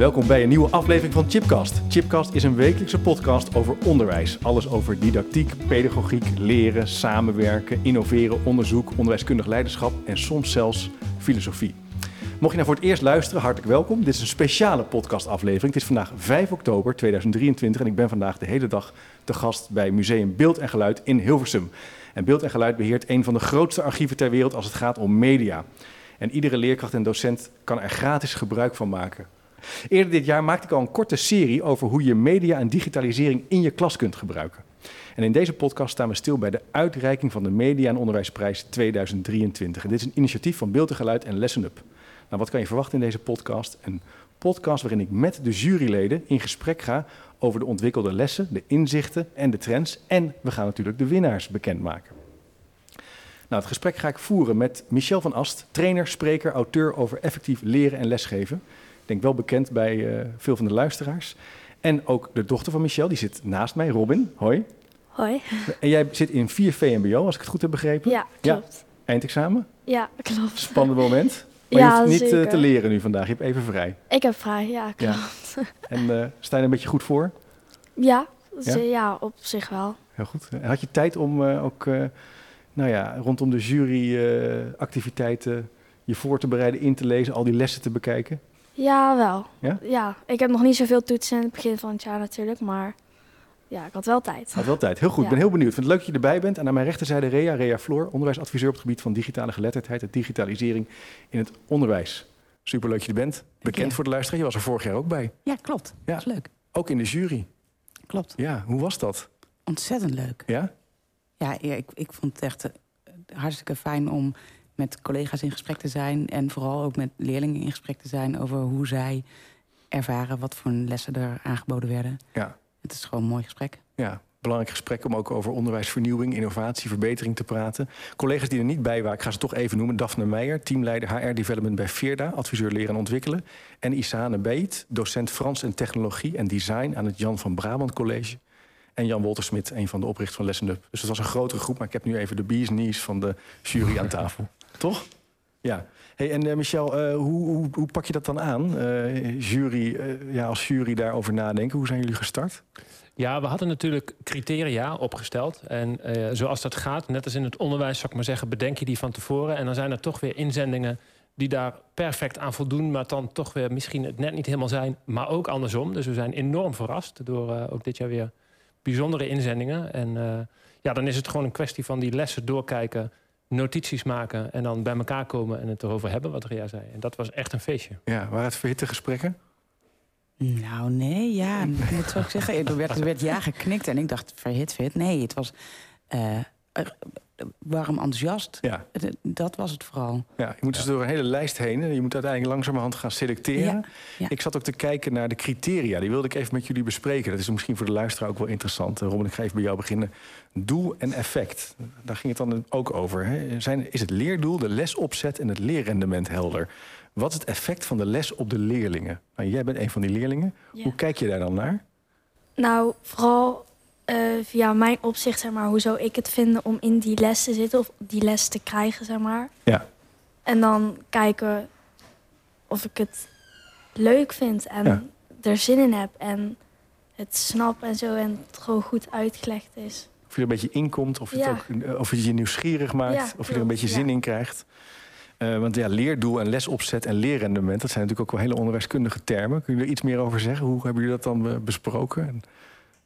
Welkom bij een nieuwe aflevering van Chipcast. Chipcast is een wekelijkse podcast over onderwijs. Alles over didactiek, pedagogiek, leren, samenwerken, innoveren, onderzoek, onderwijskundig leiderschap en soms zelfs filosofie. Mocht je nou voor het eerst luisteren, hartelijk welkom. Dit is een speciale podcastaflevering. Het is vandaag 5 oktober 2023 en ik ben vandaag de hele dag te gast bij Museum Beeld en Geluid in Hilversum. En Beeld en Geluid beheert een van de grootste archieven ter wereld als het gaat om media. En iedere leerkracht en docent kan er gratis gebruik van maken. Eerder dit jaar maakte ik al een korte serie over hoe je media en digitalisering in je klas kunt gebruiken. En in deze podcast staan we stil bij de uitreiking van de Media en Onderwijsprijs 2023. En dit is een initiatief van Beeld en Geluid en Lesson Up. Nou, wat kan je verwachten in deze podcast? Een podcast waarin ik met de juryleden in gesprek ga over de ontwikkelde lessen, de inzichten en de trends. En we gaan natuurlijk de winnaars bekendmaken. Nou, het gesprek ga ik voeren met Michel van Ast, trainer, spreker, auteur over effectief leren en lesgeven. Denk wel bekend bij uh, veel van de luisteraars. En ook de dochter van Michel, die zit naast mij, Robin. Hoi. Hoi. En jij zit in 4 VMBO, als ik het goed heb begrepen. Ja, klopt. Ja. Eindexamen? Ja, klopt. Spannend moment. Maar ja, je hoeft niet zeker. uh, te leren nu vandaag, je hebt even vrij. Ik heb vrij, ja, klopt. Ja. En uh, sta je er een beetje goed voor? Ja, ja? ja op zich wel. Heel goed. En had je tijd om uh, ook nou ja, rondom de juryactiviteiten je voor te bereiden, in te lezen, al die lessen te bekijken? Ja, wel. Ja? ja, ik heb nog niet zoveel toetsen in het begin van het jaar natuurlijk, maar ja, ik had wel tijd. Had wel tijd. Heel goed. Ik Ja. ben heel benieuwd. Ik vind het leuk dat je erbij bent. En aan mijn rechterzijde Rea, Rea Floor, onderwijsadviseur op het gebied van digitale geletterdheid en digitalisering in het onderwijs. Superleuk dat je er bent. Bekend voor de luisteraar. Je was er vorig jaar ook bij. Ja, klopt. Ja. Dat is leuk. Ook in de jury. Klopt. Ja, hoe was dat? Ontzettend leuk. Ja? Ja, ja, ik, ik vond het echt eh, hartstikke fijn om met collega's in gesprek te zijn. En vooral ook met leerlingen in gesprek te zijn over hoe zij ervaren wat voor lessen er aangeboden werden. Ja. Het is gewoon een mooi gesprek. Ja, belangrijk gesprek om ook over onderwijsvernieuwing, innovatie, verbetering te praten. Collega's die er niet bij waren, ik ga ze toch even noemen. Daphne Meijer, teamleider HR Development bij Veerda, adviseur leren en ontwikkelen. En Isane Beet, docent Frans en technologie en design aan het Jan van Brabant College. En Jan Woltersmit, een van de oprichters van Lesson Up. Dus het was een grotere groep, maar ik heb nu even de bees knees van de jury aan tafel. Toch? Ja. Hey, en uh, Michel, uh, hoe, hoe, hoe, pak je dat dan aan? Uh, jury, ja, als jury daarover nadenken, hoe zijn jullie gestart? Ja, we hadden natuurlijk criteria opgesteld. En zoals dat gaat, net als in het onderwijs, zou ik maar zeggen, bedenk je die van tevoren. En dan zijn er toch weer inzendingen die daar perfect aan voldoen, maar dan toch weer misschien het net niet helemaal zijn, maar ook andersom. Dus we zijn enorm verrast door ook dit jaar weer bijzondere inzendingen. En ja, dan is het gewoon een kwestie van die lessen doorkijken, notities maken en dan bij elkaar komen en het erover hebben, wat Ria zei. En dat was echt een feestje. Ja, waren het verhitte gesprekken? Nou, nee, ja, moet zou ik zeggen. Er werd, er werd ja geknikt en ik dacht, verhit, verhit. Nee, het was uh, warm enthousiast. Ja. Dat was het vooral. Ja, je moet dus door een hele lijst heen. En je moet uiteindelijk langzamerhand gaan selecteren. Ja, ja. Ik zat ook te kijken naar de criteria. Die wilde ik even met jullie bespreken. Dat is misschien voor de luisteraar ook wel interessant. Robin, ik ga even bij jou beginnen. Doel en effect. Daar ging het dan ook over. Hè? Zijn, is het leerdoel, de lesopzet en het leerrendement helder? Wat is het effect van de les op de leerlingen? Nou, jij bent een van die leerlingen. Ja. Hoe kijk je daar dan naar? Nou, vooral uh, via mijn opzicht, zeg maar, hoe zou ik het vinden om in die les te zitten of die les te krijgen, zeg maar. Ja. En dan kijken of ik het leuk vind en Ja. er zin in heb en het snap en zo en het gewoon goed uitgelegd is. Of je er een beetje inkomt, of, het Ja. ook, eh, of het je nieuwsgierig maakt, Ja, of je er een beetje zin in krijgt. Eh, want ja, leerdoel en lesopzet en leerrendement, dat zijn natuurlijk ook wel hele onderwijskundige termen. Kun je er iets meer over zeggen? Hoe hebben jullie dat dan eh, besproken en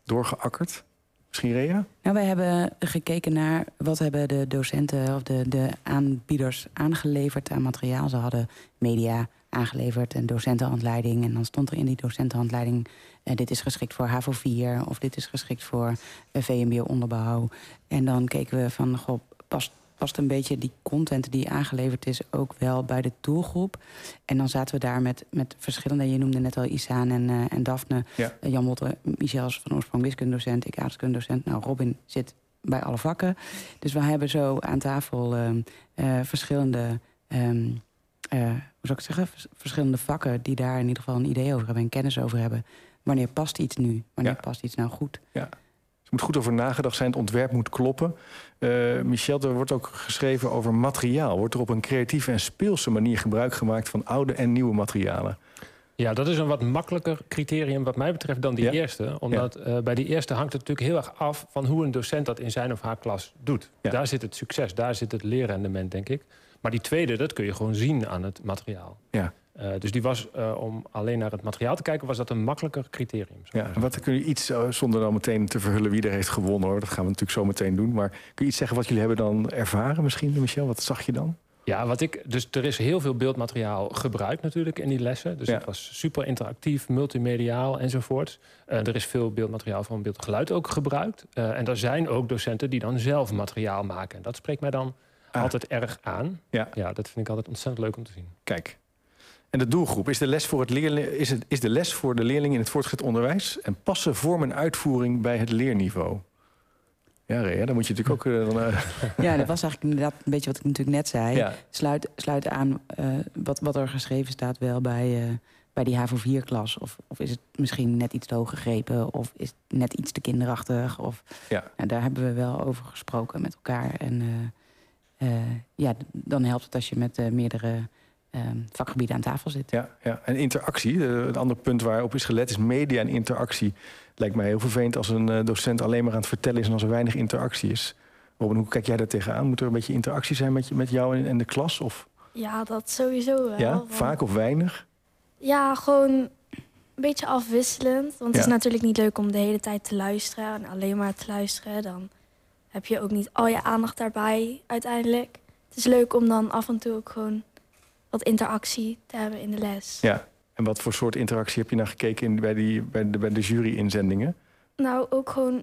doorgeakkerd? Misschien Rea? Nou, wij hebben gekeken naar wat hebben de docenten of de, de aanbieders aangeleverd aan materiaal. Ze hadden media aangeleverd en docentenhandleiding. En dan stond er in die docentenhandleiding... Eh, dit is geschikt voor HAVO 4 of dit is geschikt voor uh, VMBO-onderbouw. En dan keken we van, goh, past, past een beetje die content die aangeleverd is... ook wel bij de doelgroep. En dan zaten we daar met, met verschillende... je noemde net al Isaan en, uh, en Daphne... Ja. Uh, Jan Motter, Michel is van oorsprong wiskundedocent... ik aardrijkskundedocent. Nou, Robin zit bij alle vakken. Dus we hebben zo aan tafel uh, verschillende... Um, uh, hoe zou ik zeggen? Vers verschillende vakken die daar in ieder geval een idee over hebben... en kennis over hebben. Wanneer past iets nu? Wanneer Ja. past iets nou goed? Ja. Moet goed over nagedacht zijn, het ontwerp moet kloppen. Uh, Michel, er wordt ook geschreven over materiaal. Wordt er op een creatieve en speelse manier gebruik gemaakt van oude en nieuwe materialen? Ja, dat is een wat makkelijker criterium wat mij betreft dan die Ja. eerste. Omdat eh, bij die eerste hangt het natuurlijk heel erg af van hoe een docent dat in zijn of haar klas doet. Ja. Daar zit het succes, daar zit het leerrendement, denk ik. Maar die tweede, dat kun je gewoon zien aan het materiaal. Ja. Eh, dus die was, eh, om alleen naar het materiaal te kijken, was dat een makkelijker criterium. Ja, wat kun je iets, eh, zonder dan meteen te verhullen wie er heeft gewonnen hoor, dat gaan we natuurlijk zo meteen doen. Maar kun je iets zeggen wat jullie hebben dan ervaren misschien, Michel? Wat zag je dan? Ja, wat ik, dus er is heel veel beeldmateriaal gebruikt natuurlijk in die lessen. Dus Ja. het was super interactief, multimediaal enzovoort. Er is veel beeldmateriaal van beeld en geluid ook gebruikt. En er zijn ook docenten die dan zelf materiaal maken. En dat spreekt mij dan Ah. altijd erg aan. Ja. ja, dat vind ik altijd ontzettend leuk om te zien. Kijk. En de doelgroep, is de les voor, het leerling, is het, is de les voor de leerling in het voortgezet onderwijs en passen vorm en uitvoering bij het leerniveau? Ja, Rea, dan moet je natuurlijk ook... eh, dan, eh, Ja, dat was eigenlijk inderdaad een beetje wat ik natuurlijk net zei. ja, Sluit, sluit aan eh, wat, wat er geschreven staat wel bij, bij die HAVO-4-klas. Of, of is het misschien net iets te hoog gegrepen? Of is het net iets te kinderachtig? Of, Ja. Nou, daar hebben we wel over gesproken met elkaar. En ja, dan helpt het als je met meerdere vakgebieden aan tafel zit. ja, ja. En interactie, eh, het andere punt waarop is gelet, is media en interactie. Lijkt mij heel vervelend als een eh, docent alleen maar aan het vertellen is... en als er weinig interactie is. Robin, hoe kijk jij daar tegenaan? Moet er een beetje interactie zijn met, je, met jou en, en de klas? Of, Ja, dat sowieso wel. ja, want- vaak of weinig? Ja, gewoon een beetje afwisselend. Want het is natuurlijk niet leuk om de hele tijd te luisteren. En alleen maar te luisteren. Dan heb je ook niet al je aandacht daarbij uiteindelijk. Het is leuk om dan af en toe ook gewoon wat interactie te hebben in de les. Ja. En wat voor soort interactie heb je nou gekeken in, bij, die, bij de, bij de jury-inzendingen? Nou, ook gewoon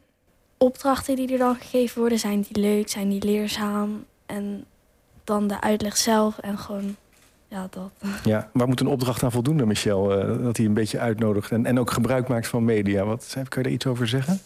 opdrachten die er dan gegeven worden. Zijn die leuk? Zijn die leerzaam? En dan de uitleg zelf en gewoon, ja, dat. Ja, waar moet een opdracht aan voldoen dan, Michel? Eh, dat hij een beetje uitnodigt en, en ook gebruik maakt van media. Wat, kan je daar iets over zeggen?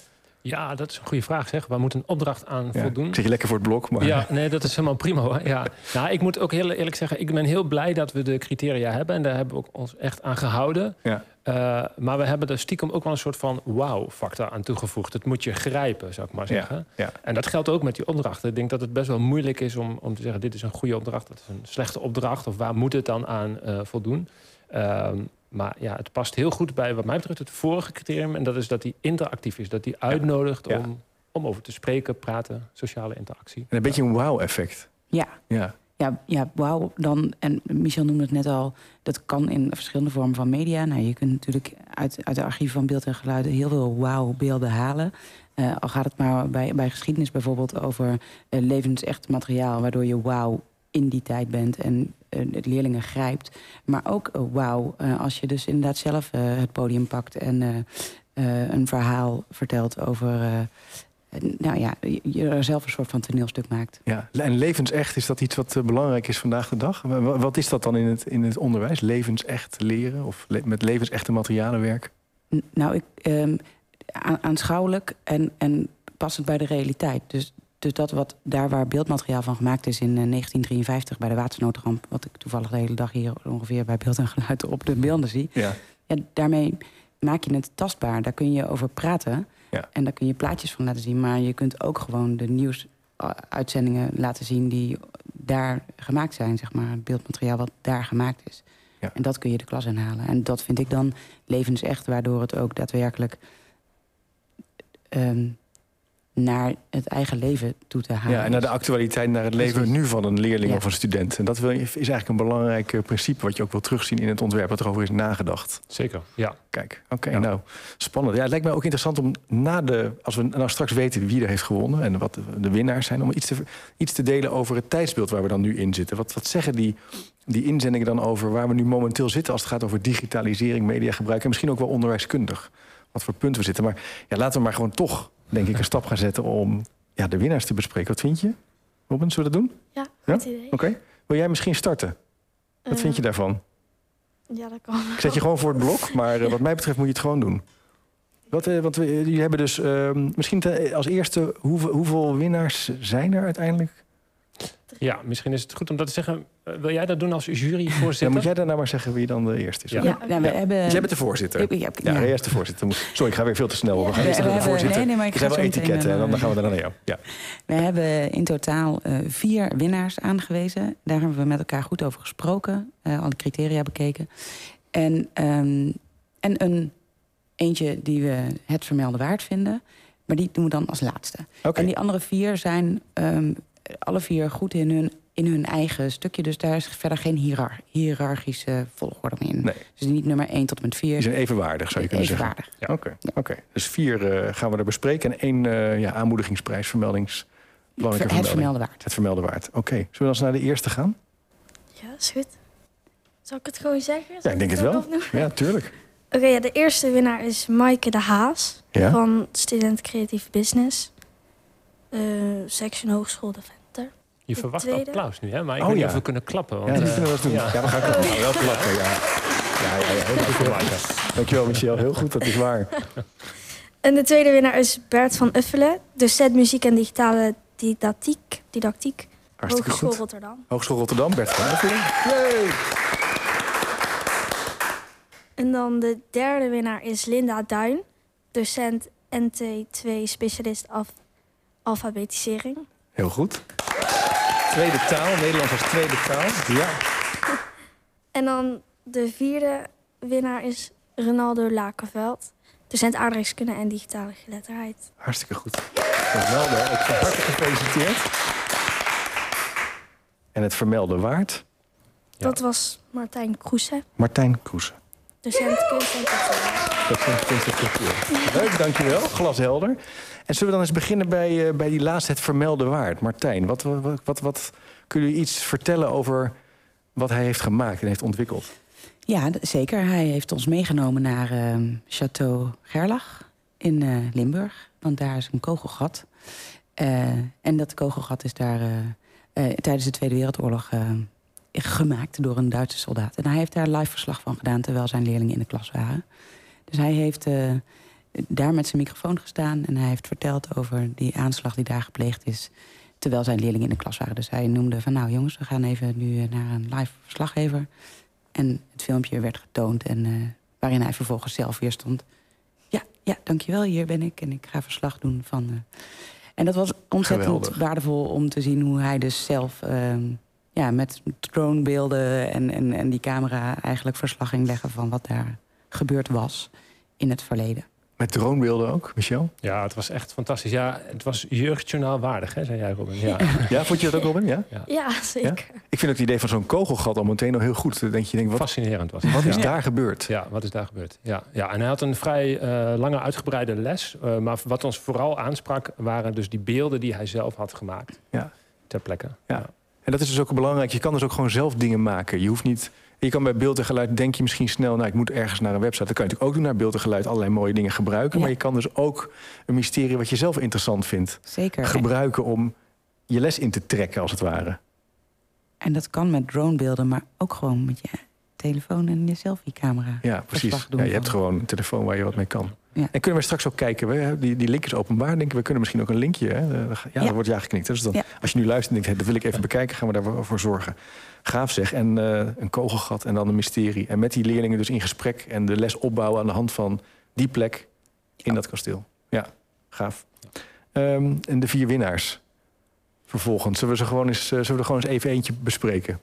Ja, dat is een goede vraag zeg. Waar moet een opdracht aan Ja, voldoen? ik zeg je lekker voor het blok, maar... Ja, nee, dat is helemaal prima hoor. Ja. Nou, ik moet ook heel eerlijk zeggen, ik ben heel blij dat we de criteria hebben. En daar hebben we ook ons echt aan gehouden. Ja. Eh, maar we hebben er stiekem ook wel een soort van wow-factor aan toegevoegd. Het moet je grijpen, zou ik maar zeggen. ja. En dat geldt ook met die opdrachten. Ik denk dat het best wel moeilijk is om, om te zeggen... dit is een goede opdracht, dat is een slechte opdracht... of waar moet het dan aan eh, voldoen? Ehm, maar ja, het past heel goed bij wat mij betreft het vorige criterium... en dat is dat die interactief is, dat die uitnodigt Ja. Om, om over te spreken, praten, sociale interactie. En een beetje een wow-effect. Ja, Ja. Ja, ja wauw. Dan, en Michel noemde het net al, dat kan in verschillende vormen van media. Nou, je kunt natuurlijk uit, uit de archieven van beeld en geluiden heel veel wauw-beelden halen. Eh, al gaat het maar bij, bij geschiedenis bijvoorbeeld over eh, levensecht materiaal, waardoor je wauw in die tijd bent en eh, het leerlingen grijpt. Maar ook eh, wauw eh, als je dus inderdaad zelf eh, het podium pakt en eh, eh, een verhaal vertelt over. eh, nou ja, je, er zelf een soort van toneelstuk maakt. ja. En levensecht, is dat iets wat eh, belangrijk is vandaag de dag? Wa- wa- Wat is dat dan in het, in het onderwijs? Levensecht leren of le- met levensechte materialen werken? Nou, ik, ehm, aan- aanschouwelijk en, en passend bij de realiteit. Dus, dus dat wat daar waar beeldmateriaal van gemaakt is in eh, 1953 bij de watersnoodramp, wat ik toevallig de hele dag hier ongeveer bij beeld en geluid op de beelden zie, Ja. ja, daarmee maak je het tastbaar. Daar kun je over praten Ja. en daar kun je plaatjes van laten zien, maar je kunt ook gewoon de nieuwsuitzendingen laten zien die daar gemaakt zijn, zeg maar, het beeldmateriaal wat daar gemaakt is. Ja. En dat kun je de klas inhalen. En dat vind ik dan levensecht, waardoor het ook daadwerkelijk ehm, naar het eigen leven toe te halen. Ja, en naar de actualiteit, naar het leven nu van een leerling Ja. of een student. En dat wil, is eigenlijk een belangrijk eh, principe wat je ook wil terugzien in het ontwerp, wat erover is nagedacht. Zeker, ja. Kijk, oké, Ja. nou, spannend. Ja, het lijkt mij ook interessant om na de, als we nou straks weten wie er heeft gewonnen en wat de, de winnaars zijn, om iets te, iets te delen over het tijdsbeeld waar we dan nu in zitten. Wat, wat zeggen die, die inzendingen dan over waar we nu momenteel zitten als het gaat over digitalisering, mediagebruik en misschien ook wel onderwijskundig? Wat voor punten we zitten. Maar ja, laten we maar gewoon toch, denk ik, een stap gaan zetten om ja, de winnaars te bespreken. Wat vind je? Robin, zullen we dat doen? Ja, Ja? goed idee. Oké. Wil jij misschien starten? Wat Eh, vind je daarvan? Ja, dat kan. Ik zet je gewoon voor het blok, maar eh, wat mij betreft moet je het gewoon doen. Wat, eh, want we, jullie hebben dus ehm, misschien te- als eerste, hoeveel, hoeveel winnaars zijn er uiteindelijk? Ja, misschien is het goed om dat te zeggen. Eh, wil jij dat doen als Dan juryvoorzitter? moet jij daarna maar zeggen wie dan de eerste is. Ja. Ja, nou, we Ja. hebben... Dus jij bent de voorzitter. Ik- ik- ja, de voorzitter. Moet- Sorry, ik ga weer veel te snel. We gaan eerst naar de voorzitter. nee, nee, maar ik er ga zijn wel etiketten en dan, dan gaan we daarna naar jou. Ja. We hebben in totaal eh, vier winnaars aangewezen. Daar hebben we met elkaar goed over gesproken. eh, alle criteria bekeken. En, ehm, en een eentje die we het vermelde waard vinden. Maar die doen we dan als laatste. Oké. En die andere vier zijn ehm, alle vier goed in hun, in hun eigen stukje. Dus daar is verder geen hierar hiërarchische volgorde meer in. Nee. Dus niet nummer 1 tot en met Die 4. zijn evenwaardig, zou je kunnen zeggen. Evenwaardig. Ja, Oké, oké. dus vier eh, gaan we er bespreken. En één eh, ja, aanmoedigingsprijs, vermeldings... belangrijke Het vermelding. vermelde waard. Het vermelde waard. Oké, zullen we dan eens naar de eerste gaan? Ja, is goed. Zal ik het gewoon zeggen? Ja, ik denk het wel. Oké, Ja, tuurlijk. ja, de eerste winnaar is Maaike de Haas Ja? van Student Creative Business. eh, section Hogeschool de. Je verwacht tweede. applaus nu, hè? Maar ik Oh, weet niet ja. of we kunnen klappen. Want, Ja, dat eh, kunnen we wel doen. Ja, ja. we gaan klappen. Wel klappen, ja. Ja, ja, ja, heel goed gemaakt. Dankjewel, Michel. Heel goed, dat is waar. En de tweede winnaar is Bert van Uffelen, docent muziek en digitale didactiek, didactiek Hartstikke Hogeschool goed. Rotterdam. Hogeschool Rotterdam, Bert van Uffelen. Yay! En dan de derde winnaar is Linda Duin, docent NT2 specialist af, alfabetisering. Heel goed. Tweede taal, Nederlands als tweede taal. Ja. En dan de vierde winnaar is Ronaldo Lakenveld, docent aardrijkskunde en digitale geletterdheid. Hartstikke goed. Ronaldo, ook van harte gefeliciteerd. En het vermelde waard, Ja. Dat was Martijn Kroesen, Martijn Kroesen. Docent kunst en cultuur. Dat is kunst en cultuur. Leuk, dankjewel. Glashelder. En zullen we dan eens beginnen bij, eh, bij die laatste, het vermelde waard. Martijn, wat, wat, wat, wat kunnen jullie iets vertellen over wat hij heeft gemaakt en heeft ontwikkeld? Ja, zeker. Hij heeft ons meegenomen naar ehm Château Gerlach in eh, Limburg. Want daar is een kogelgat. Eh, en dat kogelgat is daar eh, eh, tijdens de Tweede Wereldoorlog eh, gemaakt door een Duitse soldaat. En hij heeft daar live verslag van gedaan terwijl zijn leerlingen in de klas waren. Dus hij heeft eh, daar met zijn microfoon gestaan en hij heeft verteld over die aanslag die daar gepleegd is. Terwijl zijn leerlingen in de klas waren. Dus hij noemde van nou jongens, we gaan even nu eh, naar een live verslaggever. En het filmpje werd getoond en eh, waarin hij vervolgens zelf weer stond. Ja, ja, dankjewel, hier ben ik en ik ga verslag doen van... En dat was ontzettend Geweldig. waardevol om te zien hoe hij dus zelf... ehm, ja, met dronebeelden en, en, en die camera eigenlijk verslag ging leggen... van wat daar gebeurd was in het verleden. Met dronebeelden ook, Michel? Ja, het was echt fantastisch. Ja, het was jeugdjournaal waardig, hè, zei jij, Robin. Ja. Ja, vond je dat ook, Robin? Ja? Ja, zeker. Ik vind ook het idee van zo'n kogelgat al meteen al heel goed. Dan denk je, denk, wat, Fascinerend was het. wat is daar gebeurd? Ja, wat is daar gebeurd? Ja, ja, en hij had een vrij eh, lange uitgebreide les. eh, maar wat ons vooral aansprak, waren dus die beelden die hij zelf had gemaakt. Ja. Ter plekke. Ja. En dat is dus ook belangrijk. Je kan dus ook gewoon zelf dingen maken. Je hoeft niet. Je kan bij beeld en geluid denk je misschien snel, nou ik moet ergens naar een website. Dat kan je natuurlijk ook doen naar beeld en geluid, allerlei mooie dingen gebruiken. Ja. Maar je kan dus ook een mysterie wat je zelf interessant vindt, Zeker. gebruiken om je les in te trekken, als het ware. En dat kan met dronebeelden, maar ook gewoon met je telefoon en je selfie-camera. Ja, precies. Ja, je hebt gewoon een telefoon waar je wat mee kan. Ja. En kunnen we straks ook kijken, we, die, die link is openbaar, denk ik. We kunnen misschien ook een linkje. Hè? Eh, Ja, Ja. dat wordt ja geknikt. Dus dan, Ja. als je nu luistert en denkt, dat wil ik even bekijken, gaan we daarvoor zorgen. Gaaf zeg. En eh, een kogelgat en dan een mysterie. En met die leerlingen dus in gesprek en de les opbouwen aan de hand van die plek in dat kasteel. Ja, gaaf. Ehm, en de vier winnaars. Vervolgens, zullen we, ze gewoon eens, eh, zullen we er gewoon eens even eentje bespreken?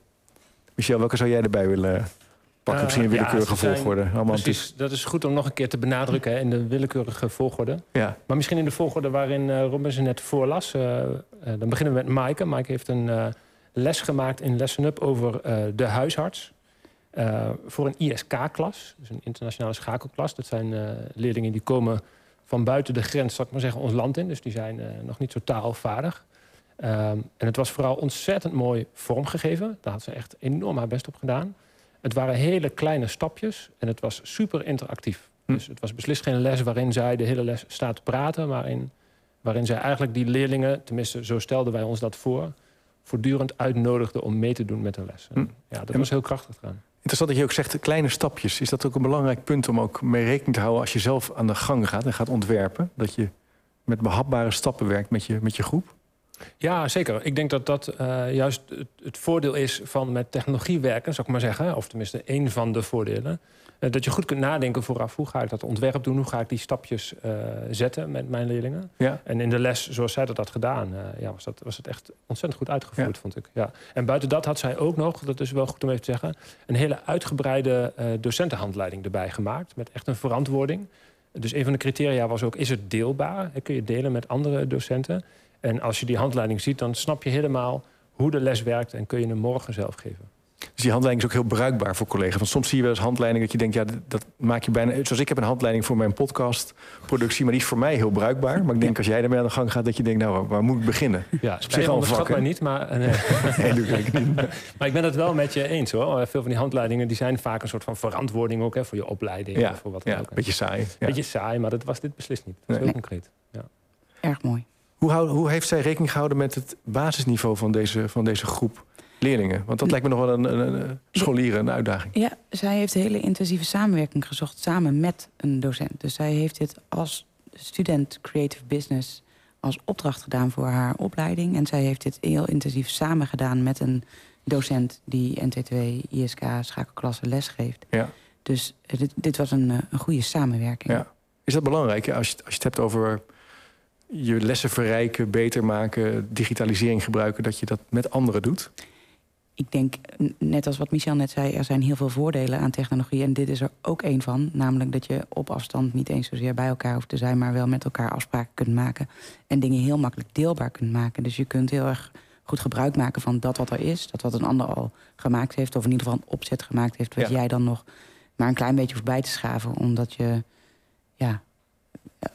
Michel, welke zou jij erbij willen pakken? Eh, Misschien een willekeurige volgorde. Precies, dat is goed om nog een keer te benadrukken hè, in de willekeurige volgorde. Ja, Maar misschien in de volgorde waarin eh Robin ze net voorlas. eh, dan beginnen we met Maaike. Maaike heeft een les gemaakt in Lesson Up over de huisarts. Voor een ISK-klas, dus een internationale schakelklas. Dat zijn leerlingen die komen van buiten de grens, zal ik maar zeggen, ons land in. Dus die zijn nog niet zo taalvaardig. Ehm, en het was vooral ontzettend mooi vormgegeven. Daar had ze echt enorm haar best op gedaan. Het waren hele kleine stapjes en het was super interactief. Hm. Dus het was beslist geen les waarin zij de hele les staat te praten, maar in, waarin zij eigenlijk die leerlingen, tenminste zo stelden wij ons dat voor, voortdurend uitnodigde om mee te doen met de les. En, Hm. Ja, dat was heel krachtig gedaan. Interessant dat je ook zegt kleine stapjes. Is dat ook een belangrijk punt om ook mee rekening te houden als je zelf aan de gang gaat en gaat ontwerpen? Dat je met behapbare stappen werkt met je, met je groep? Ja, zeker. Ik denk dat dat eh, juist het, het, voordeel is van met technologie werken, zou ik maar zeggen. Of tenminste, één van de voordelen. Uh, dat je goed kunt nadenken vooraf. Hoe ga ik dat ontwerp doen? Hoe ga ik die stapjes uh, zetten met mijn leerlingen? Ja. En in de les, zoals zij dat had gedaan, ja, was, dat, was het echt ontzettend goed uitgevoerd, Ja. vond ik. Ja. En buiten dat had zij ook nog, dat is wel goed om even te zeggen... een hele uitgebreide docentenhandleiding erbij gemaakt. Met echt een verantwoording. Dus een van de criteria was ook, is het deelbaar? Kun je delen met andere docenten? En als je die handleiding ziet, dan snap je helemaal hoe de les werkt en kun je hem morgen zelf geven. Dus die handleiding is ook heel bruikbaar voor collega's. Want soms zie je wel eens handleiding dat je denkt, ja, dat- dat maak je bijna. Zoals ik heb een handleiding voor mijn podcastproductie, maar die is voor mij heel bruikbaar. Maar ik denk als jij ermee aan de gang gaat, dat je denkt, nou, waar, moet ik beginnen? Ja, op zich wel een onderschat vak, mij niet, maar, eh, nee. Nee, doe ik niet. maar ik ben het wel met je eens hoor. Veel van die handleidingen die zijn vaak een soort van verantwoording ook hè, voor je opleiding Ja, of voor wat dan ja, ook. een beetje saai. Ja. Beetje saai, maar dat was dit beslist niet. Dat is Nee. heel concreet. Ja. Erg mooi. Hoe, hoe heeft zij rekening gehouden met het basisniveau van deze, van deze groep leerlingen? Want dat lijkt me nog wel een, een, een scholieren, een uitdaging. Ja, zij heeft hele intensieve samenwerking gezocht samen met een docent. Dus zij heeft dit als student Creative Business als opdracht gedaan voor haar opleiding. En zij heeft dit heel intensief samen gedaan met een docent die NT2, ISK, schakelklasse lesgeeft. Ja. Dus eh, dit, dit was een, eh, een goede samenwerking. Ja. Is dat belangrijk als, je, als je het hebt over je lessen verrijken, beter maken, digitalisering gebruiken, dat je dat met anderen doet? Ik denk, net als wat Michel net zei, er zijn heel veel voordelen aan technologie. En dit is er ook één van. Namelijk dat je op afstand niet eens zozeer bij elkaar hoeft te zijn, maar wel met elkaar afspraken kunt maken. En dingen heel makkelijk deelbaar kunt maken. Dus je kunt heel erg goed gebruik maken van dat wat er is. Dat wat een ander al gemaakt heeft. Of in ieder geval een opzet gemaakt heeft. Wat Ja. jij dan nog maar een klein beetje hoeft bij te schaven. Omdat je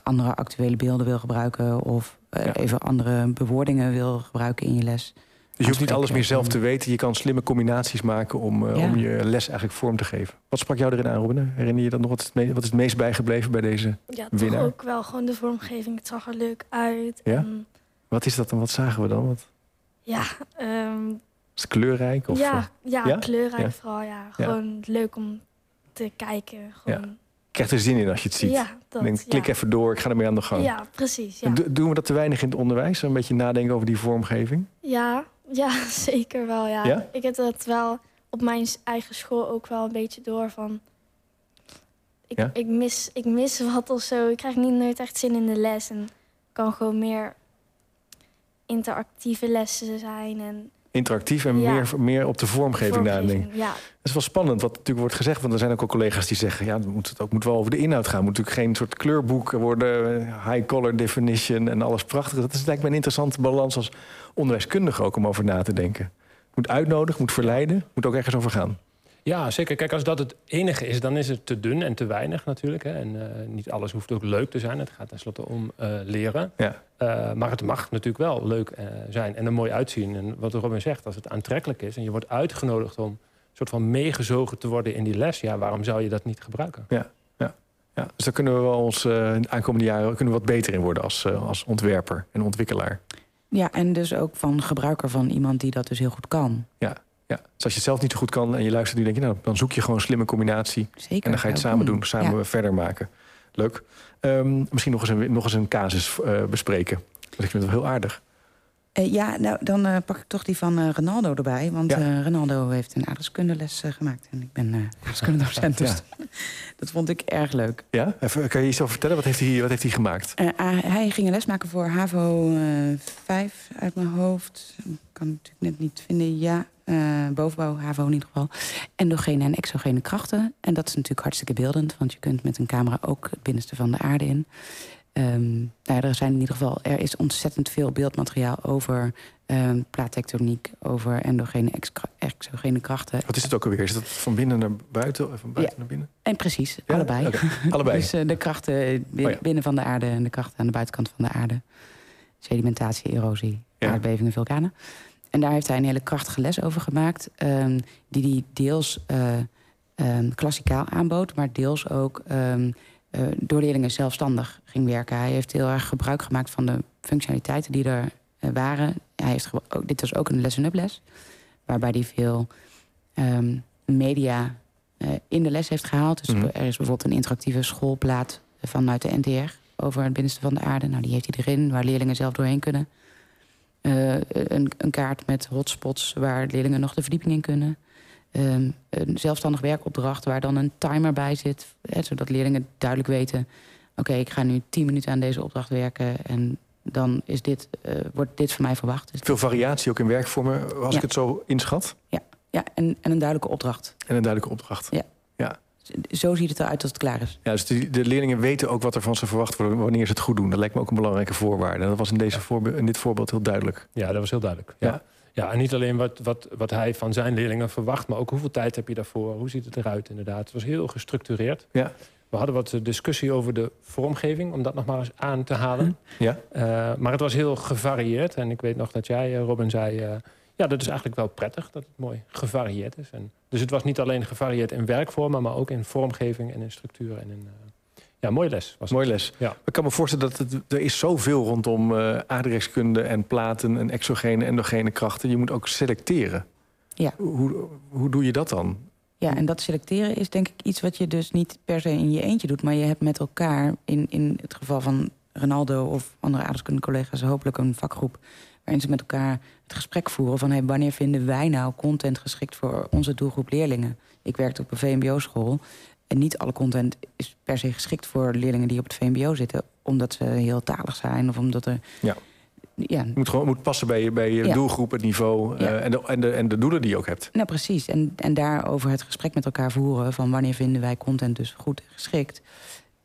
andere actuele beelden wil gebruiken. Of eh, Ja. even andere bewoordingen wil gebruiken in je les. Dus je hoeft niet alles meer zelf te weten. Je kan slimme combinaties maken om, eh, Ja. om je les eigenlijk vorm te geven. Wat sprak jou erin aan, Robin? Herinner je dat nog? Wat is het, me- wat is het meest bijgebleven bij deze? Ja, toch Winnaar. ook wel gewoon de vormgeving. Het zag er leuk uit. Ja? En, Wat is dat dan? Wat zagen we dan? Wat, ja, ehm, is het kleurrijk? Of, eh, ja, ja, ja? kleurrijk Ja. vooral. Ja. Gewoon leuk om te kijken. Gewoon, krijgt er zin in als je het ziet. Ja, dat. Denk, klik ja. even door, ik ga ermee aan de gang. Ja, precies. Ja. En do- Doen we dat te weinig in het onderwijs? Een beetje nadenken over die vormgeving? Ja, ja, zeker wel. Ja. Ik heb dat wel op mijn eigen school ook wel een beetje door van. Ik, ik, mis, ik mis wat of zo. Ik krijg niet nooit echt zin in de les. En kan gewoon meer interactieve lessen zijn. En Interactief en Ja. meer, meer op de vormgeving nadenken. vormgeving. Ja, Dat is wel spannend wat natuurlijk wordt gezegd. Want er zijn ook al collega's die zeggen... ja, het moet, het ook moet wel over de inhoud gaan. Het moet natuurlijk geen soort kleurboek worden. High color definition en alles prachtig. Dat is lijkt me een interessante balans als onderwijskundige ook om over na te denken. Moet uitnodigen, moet verleiden, moet ook ergens over gaan. Ja, zeker. Kijk, als dat het enige is, dan is het te dun en te weinig natuurlijk. Hè. En eh, niet alles hoeft ook leuk te zijn. Het gaat tenslotte om eh, leren. Ja. Eh, maar het mag natuurlijk wel leuk eh, zijn en er mooi uitzien. En wat Robin zegt, als het aantrekkelijk is... en je wordt uitgenodigd om een soort van meegezogen te worden in die les... ja, waarom zou je dat niet gebruiken? Ja, dus daar kunnen we wel ons eh, in de aankomende jaren kunnen we wat beter in worden als, eh, als ontwerper en ontwikkelaar. Ja, en dus ook van gebruiker van iemand die dat dus heel goed kan. Ja, dus als je het zelf niet zo goed kan en je luistert nu, denk je, nou, dan zoek je gewoon een slimme combinatie. Zeker. En dan ga je het samen doen, samen Ja. verder maken. Leuk. Ehm, misschien nog eens een, nog eens een casus eh, bespreken. Want ik vind het wel heel aardig. Eh, ja, nou, dan eh, pak ik toch die van Ronaldo erbij. Want Ja. Ronaldo heeft een aardrijkskundeles gemaakt. En ik ben eh aardrijkskundedocent, dus dat vond ik erg leuk. Ja? Even, kan je iets over vertellen? Wat heeft hij, wat heeft hij gemaakt? Ah, hij ging een les maken voor HAVO eh 5 uit mijn hoofd. Ik kan het natuurlijk net niet vinden. Ja, eh, bovenbouw, HAVO in ieder geval. Endogene en exogene krachten. En dat is natuurlijk hartstikke beeldend. Want je kunt met een camera ook het binnenste van de aarde in. Nou ja, er zijn in ieder geval, er is ontzettend veel beeldmateriaal over plaattectoniek, over endogene, ex- exogene krachten. Wat is het ook alweer? Is het van binnen naar buiten of van buiten Ja. naar binnen? En precies, Ja? allebei. Allebei. Dus eh, de krachten Oh binnen van de aarde en de krachten aan de buitenkant van de aarde. Sedimentatie, erosie, Ja. aardbevingen, vulkanen. En daar heeft hij een hele krachtige les over gemaakt. ehm, die hij deels ehm, klassikaal aanbood, maar deels ook ehm, eh, door leerlingen zelfstandig ging werken. Hij heeft heel erg gebruik gemaakt van de functionaliteiten die er eh, waren. Hij heeft ook, dit was ook een lesson-up les, waarbij hij veel media in de les heeft gehaald. Dus Mhm. er is bijvoorbeeld een interactieve schoolplaat vanuit de NTR over het binnenste van de aarde. Nou, die heeft hij erin, waar leerlingen zelf doorheen kunnen. Eh, een, een, kaart met hotspots waar leerlingen nog de verdieping in kunnen. Ehm, een zelfstandig werkopdracht waar dan een timer bij zit. Hè, zodat leerlingen duidelijk weten... oké, ik ga nu tien minuten aan deze opdracht werken... en dan is dit, uh, wordt dit van mij verwacht. Dus Veel variatie ook in werkvormen, als ik het zo inschat? Ja, ja en, en een duidelijke opdracht. En een duidelijke opdracht. Ja. Zo ziet het eruit als het klaar is. Ja, dus de, de, leerlingen weten ook wat er van ze verwacht wordt wanneer ze het goed doen. Dat lijkt me ook een belangrijke voorwaarde. En dat was in, deze voorbeeld, in dit voorbeeld heel duidelijk. Ja, dat was heel duidelijk. Ja. ja. ja en niet alleen wat, wat, wat hij van zijn leerlingen verwacht, maar ook hoeveel tijd heb je daarvoor? Hoe ziet het eruit inderdaad? Het was heel gestructureerd. Ja. We hadden wat discussie over de vormgeving, om dat nog maar eens aan te halen. Ja. Uh, maar het was heel gevarieerd. En ik weet nog dat jij, uh, Robin, zei... Uh, ja, dat is eigenlijk wel prettig dat het mooi gevarieerd is. En dus het was niet alleen gevarieerd in werkvormen... maar ook in vormgeving en in structuur en in... ja, mooie les. Was mooie les. Ja. Ik kan me voorstellen dat het, er is zoveel rondom uh, aardrijkskunde en platen... en exogene, endogene krachten. Je moet ook selecteren. Ja. Hoe, hoe doe je dat dan? Ja, en dat selecteren is denk ik iets wat je dus niet per se in je eentje doet... maar je hebt met elkaar, in, in het geval van Ronaldo of andere aardrijkskunde-collega's... hopelijk een vakgroep waarin ze met elkaar het gesprek voeren... van hey, wanneer vinden wij nou content geschikt voor onze doelgroep leerlingen? Ik werkte op een VMBO-school en niet alle content is per se geschikt voor leerlingen die op het VMBO zitten... omdat ze heel talig zijn of omdat er... Ja. Ja. Het moet gewoon moet passen bij je, bij je Ja. doelgroep, het niveau Ja. eh, en, de, en, de, en de doelen die je ook hebt. Nou, precies. En, en daarover het gesprek met elkaar voeren... van wanneer vinden wij content dus goed en geschikt...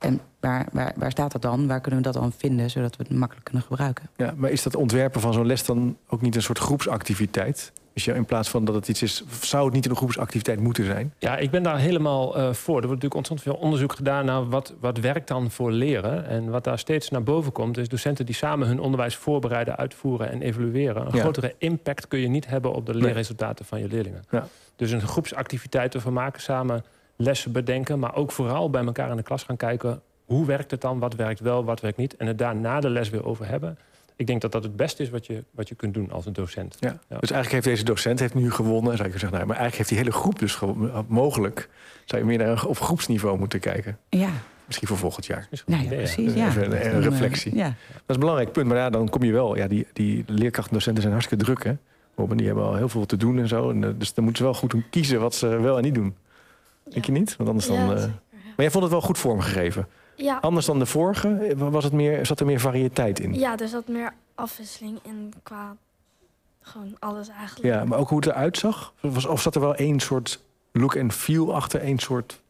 En waar, waar, waar staat dat dan? Waar kunnen we dat dan vinden, zodat we het makkelijk kunnen gebruiken? Ja, maar is dat ontwerpen van zo'n les dan ook niet een soort groepsactiviteit? Dus ja, in plaats van dat het iets is, zou het niet een groepsactiviteit moeten zijn? Ja, ik ben daar helemaal eh, voor. Er wordt natuurlijk ontzettend veel onderzoek gedaan naar wat, wat werkt dan voor leren. En wat daar steeds naar boven komt, is docenten die samen hun onderwijs voorbereiden, uitvoeren en evalueren. Een Ja. grotere impact kun je niet hebben op de leerresultaten van je leerlingen. Ja. Dus een groepsactiviteit ervan maken, samen lessen bedenken, maar ook vooral bij elkaar in de klas gaan kijken. Hoe werkt het dan? Wat werkt wel, wat werkt niet? En het daar na de les weer over hebben. Ik denk dat dat het beste is wat je, wat je kunt doen als een docent. Ja. Dus eigenlijk heeft deze docent heeft nu gewonnen, zou ik zeggen. Nou, maar eigenlijk heeft die hele groep dus mogelijk. Zou je meer naar een, op groepsniveau moeten kijken. Ja, Misschien voor volgend jaar. Nou ja, precies. Ja. Even een- reflectie. Ja. Dat is een belangrijk punt. Maar ja, dan kom je wel. Ja, die, die leerkrachten docenten zijn hartstikke druk, hè? Robin, die hebben al heel veel te doen en zo. En, eh, dus dan moeten ze wel goed kiezen wat ze wel en niet doen. Denk je niet? Want anders dan. Ja, eh. Maar jij vond het wel goed vormgegeven. Ja, Anders dan de vorige, eh, was het meer, zat er meer variëteit in. ja, er zat meer afwisseling in qua gewoon alles eigenlijk. Ja, maar ook hoe het eruit zag? Was, of zat er wel één soort look en feel achter? één soort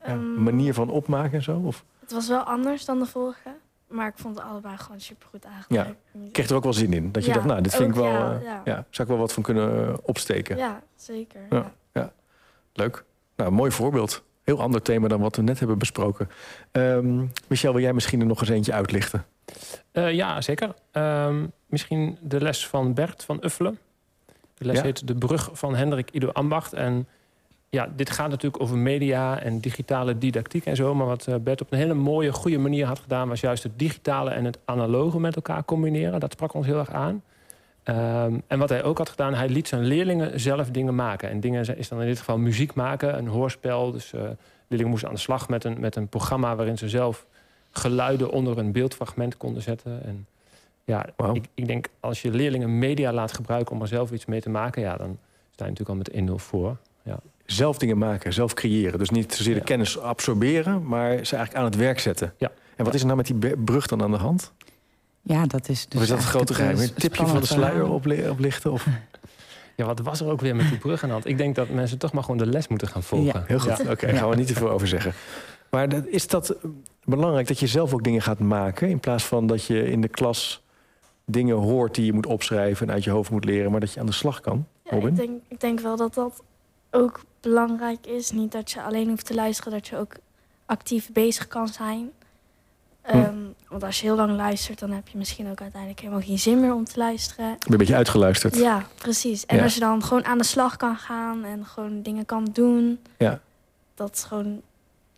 ja, Ehm, manier van opmaken en zo? Of Het was wel anders dan de vorige, maar ik vond het allebei gewoon supergoed eigenlijk. ik kreeg er ook wel zin in? Dat je Ja, dacht, nou, dit vind ik wel... ja, eh, ja. ja, zou ik wel wat van kunnen opsteken. Ja, zeker. Ja. Ja. Leuk. Nou, mooi voorbeeld. Heel ander thema dan wat we net hebben besproken. Ehm, Michel, wil jij misschien er nog eens eentje uitlichten? Eh, ja, zeker. Ehm, misschien de les van Bert van Uffelen. De les Ja. heet De Brug van Hendrik Ido Ambacht. En ja, dit gaat natuurlijk over media en digitale didactiek en zo. Maar wat eh, Bert op een hele mooie, goede manier had gedaan... was juist het digitale en het analoge met elkaar combineren. Dat sprak ons heel erg aan. Ehm, en wat hij ook had gedaan, hij liet zijn leerlingen zelf dingen maken. En dingen is dan in dit geval muziek maken, een hoorspel. Dus eh, leerlingen moesten aan de slag met een, met een programma... waarin ze zelf geluiden onder een beeldfragment konden zetten. En ja, ik, ik denk als je leerlingen media laat gebruiken... om er zelf iets mee te maken, ja, dan sta je natuurlijk al met 1-0 voor. Ja. Zelf dingen maken, zelf creëren. Dus niet zozeer de kennis absorberen, maar ze eigenlijk aan het werk zetten. Ja. En wat is er nou met die brug dan aan de hand? Ja, dat is dus of is dat het grote geheim? Een het, tipje van de sluier oplichten? Of? ja, wat was er ook weer met die brug aan de hand? Ik denk dat mensen toch maar gewoon de les moeten gaan volgen. Ja. Heel goed. Ja. Oké, gaan we niet te veel over zeggen. Maar dat- is dat belangrijk dat je zelf ook dingen gaat maken... in plaats van dat je in de klas dingen hoort die je moet opschrijven... en uit je hoofd moet leren, maar dat je aan de slag kan? Ja, Robin? ik, denk, ik denk wel dat dat ook belangrijk is. Niet dat je alleen hoeft te luisteren, dat je ook actief bezig kan zijn. Hm. Ehm, want als je heel lang luistert, dan heb je misschien ook uiteindelijk helemaal geen zin meer om te luisteren. Ben een beetje uitgeluisterd. Ja, precies. En Ja. als je dan gewoon aan de slag kan gaan en gewoon dingen kan doen, Ja. dat is gewoon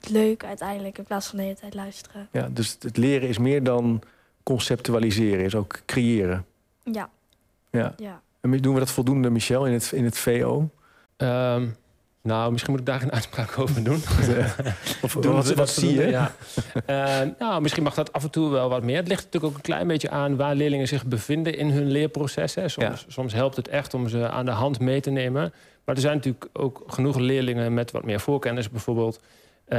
leuk uiteindelijk in plaats van de hele tijd luisteren. Ja, dus het leren is meer dan conceptualiseren, is ook creëren. Ja, Ja. ja. En doen we dat voldoende, Michel, in het, in het VO? Ehm, Nou, misschien moet ik daar geen uitspraak over doen. of Doen wat, wat zie je? Ja. Eh, nou, misschien mag dat af en toe wel wat meer. Het ligt natuurlijk ook een klein beetje aan waar leerlingen zich bevinden in hun leerproces. Hè. Soms, soms helpt het echt om ze aan de hand mee te nemen. Maar er zijn natuurlijk ook genoeg leerlingen met wat meer voorkennis bijvoorbeeld. eh,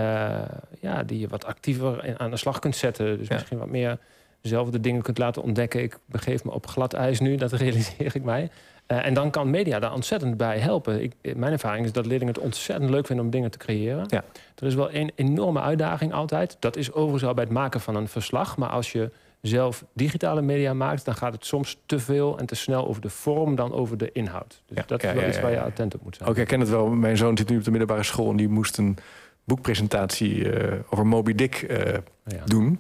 ja, die je wat actiever in- aan de slag kunt zetten. Dus misschien wat meer zelf de dingen kunt laten ontdekken. Ik begeef me op glad ijs nu, dat realiseer ik mij. Eh, en dan kan media daar ontzettend bij helpen. Ik, mijn ervaring is dat leerlingen het ontzettend leuk vinden om dingen te creëren. Ja. Er is wel een enorme uitdaging altijd. Dat is overigens al bij het maken van een verslag. Maar als je zelf digitale media maakt, dan gaat het soms te veel en te snel over de vorm dan over de inhoud. Dus Ja, dat ja, is wel ja, iets waar je attent op moet zijn. Ook ik ken het wel. Mijn zoon zit nu op de middelbare school en die moest een boekpresentatie eh, over Moby Dick eh, doen.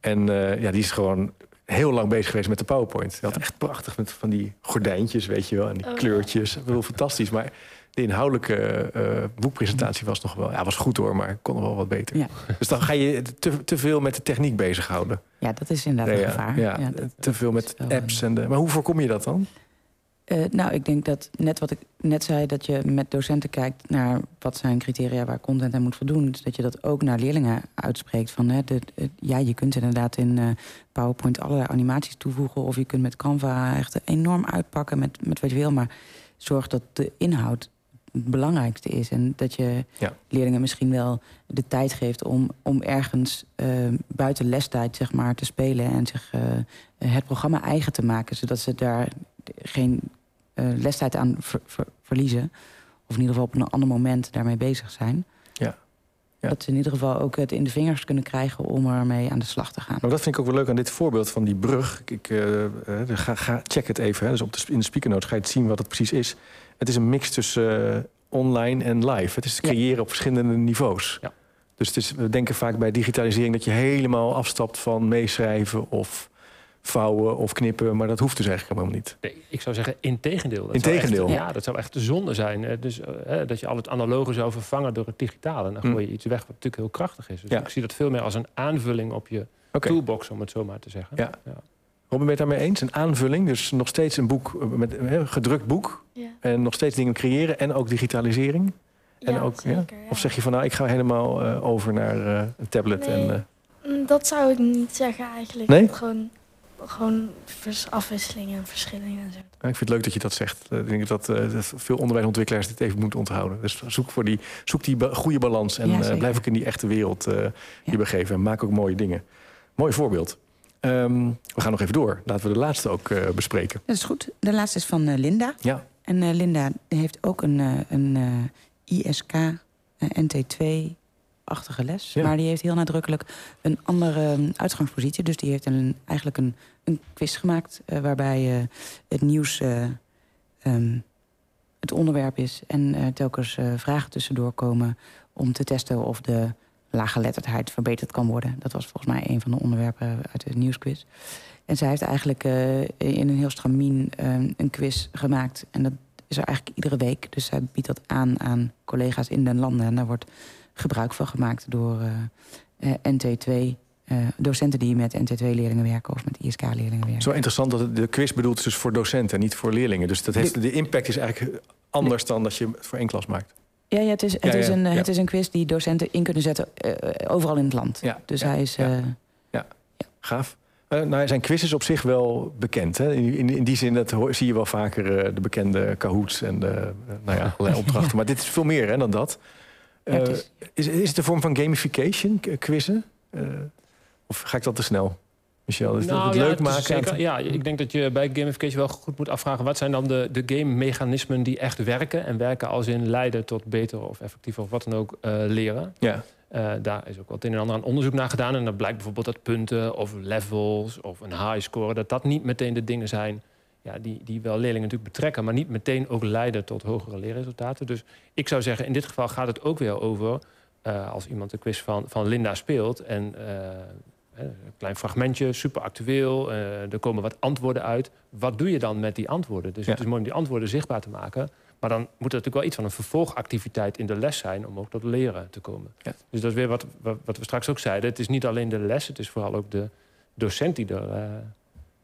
En ja, die is gewoon heel lang bezig geweest met de PowerPoint. Hij had echt prachtig met van die gordijntjes, weet je wel, en die Oh. kleurtjes. Wel fantastisch. Maar de inhoudelijke eh, boekpresentatie was nog wel, ja, was goed hoor, maar kon nog wel wat beter. Ja. Dus dan ga je te, te veel met de techniek bezighouden. Ja, dat is inderdaad een ja, gevaar. ja, dat- te veel dat met apps en de. Maar hoe voorkom je dat dan? Eh, nou, ik denk dat net wat ik net zei, dat je met docenten kijkt naar wat zijn criteria waar content aan moet voldoen. Dus dat je dat ook naar leerlingen uitspreekt. Van, hè, de, de- ja, je kunt inderdaad in eh, PowerPoint allerlei animaties toevoegen. Of je kunt met Canva echt enorm uitpakken met, met wat je wil. Maar zorg dat de inhoud het belangrijkste is. En dat je Ja. leerlingen misschien wel de tijd geeft om, om ergens eh, buiten lestijd zeg maar, te spelen. En zich het programma eigen te maken. Zodat ze daar geen lestijd aan ver- ver- verliezen. Of in ieder geval op een ander moment daarmee bezig zijn. Ja. Ja. Dat ze in ieder geval ook het in de vingers kunnen krijgen om ermee aan de slag te gaan. Maar dat vind ik ook wel leuk aan dit voorbeeld van die brug. Ik, eh, eh, ga, ga, check het even. Hè. Dus op de, in de speaker notes ga je het zien wat het precies is. Het is een mix tussen eh, online en live. Het is Ja. creëren op verschillende niveaus. Ja. Dus het is, we denken vaak bij digitalisering dat je helemaal afstapt van meeschrijven of vouwen of knippen. Maar dat hoeft dus eigenlijk helemaal niet. Nee, ik zou zeggen, integendeel. Dat zou Integendeel. echt- ja, dat zou echt de zonde zijn. Dus eh, dat je al het analoge zou vervangen door het digitale. En dan Hm. gooi je iets weg wat natuurlijk heel krachtig is. Dus Ja. ik zie dat veel meer als een aanvulling op je toolbox, om het zo maar te zeggen. Ja. Robin, ben je het daarmee eens? Een aanvulling, dus nog steeds een boek, eh, met een gedrukt boek. Ja, En nog steeds dingen creëren en ook digitalisering. En ja, ook, ja? zeker, ja. Of zeg je van nou, ik ga helemaal eh, over naar eh, een tablet Nee. en. eh, Mm, Dat zou ik niet zeggen eigenlijk. Nee? Gewoon, gewoon afwisselingen en verschillingen. En zo. Ik vind het leuk dat je dat zegt. Eh, ik denk dat eh, veel onderwijsontwikkelaars dit even moeten onthouden. Dus zoek, voor die, zoek die goede balans en eh, blijf ook in die echte wereld uh, je begeven. En maak ook mooie dingen. Mooi voorbeeld. Ehm, we gaan nog even door. Laten we de laatste ook bespreken. Dat is goed. De laatste is van Linda. Ja. En Linda heeft ook een, een ISK, NT2 achtige les. Maar die heeft heel nadrukkelijk een andere ehm, uitgangspositie. Dus die heeft een, eigenlijk een, een quiz gemaakt... Eh, waarbij eh, het nieuws eh, ehm, het onderwerp is... en telkens vragen tussendoor komen om te testen... of de laaggeletterdheid verbeterd kan worden. Dat was volgens mij een van de onderwerpen uit de nieuwsquiz. En zij heeft eigenlijk in een heel stramien ehm, een quiz gemaakt. En dat is er eigenlijk iedere week. Dus zij biedt dat aan aan collega's in den landen. En daar wordt gebruik van gemaakt door eh, eh, NT2... eh, docenten die met NT2-leerlingen werken of met ISK-leerlingen werken. zo interessant dat de quiz bedoeld is dus voor docenten, niet voor leerlingen. Dus dat heeft, De- de impact is eigenlijk anders dan dat je het voor één klas maakt. Ja, ja, het, is, het, Ja, is een, ja. het is een quiz die docenten in kunnen zetten overal in het land. Ja, Dus hij is... ja. Gaaf. Eh, nou, zijn quiz is op zich wel bekend. Hè? In, in, in die zin dat zie je wel vaker de bekende Kahoots en de nou ja, allerlei opdrachten. Maar dit is veel meer hè, dan dat. Eh, is- is, het een vorm van gamification, quizzen? Eh, of ga ik dat te snel? Michel, is dat het ja, leuk het is maken? Zeker, ja, ik denk dat je bij gamification wel goed moet afvragen... wat zijn dan de, de game-mechanismen die echt werken... en werken als in leiden tot beter of effectiever of wat dan ook eh, leren. Ja, daar is ook wat een en ander aan onderzoek naar gedaan. En dan blijkt bijvoorbeeld dat punten of levels of een high score... dat dat niet meteen de dingen zijn ja, die, die wel leerlingen natuurlijk betrekken... maar niet meteen ook leiden tot hogere leerresultaten. Dus ik zou zeggen, in dit geval gaat het ook weer over... eh, als iemand de quiz van, van Linda speelt... en eh, hè, een klein fragmentje, super actueel, eh, er komen wat antwoorden uit. Wat doe je dan met die antwoorden? Dus Ja. het is mooi om die antwoorden zichtbaar te maken... Maar dan moet er natuurlijk wel iets van een vervolgactiviteit in de les zijn... om ook tot leren te komen. Ja. Dus dat is weer wat, wat, wat we straks ook zeiden. Het is niet alleen de les, het is vooral ook de docent die er...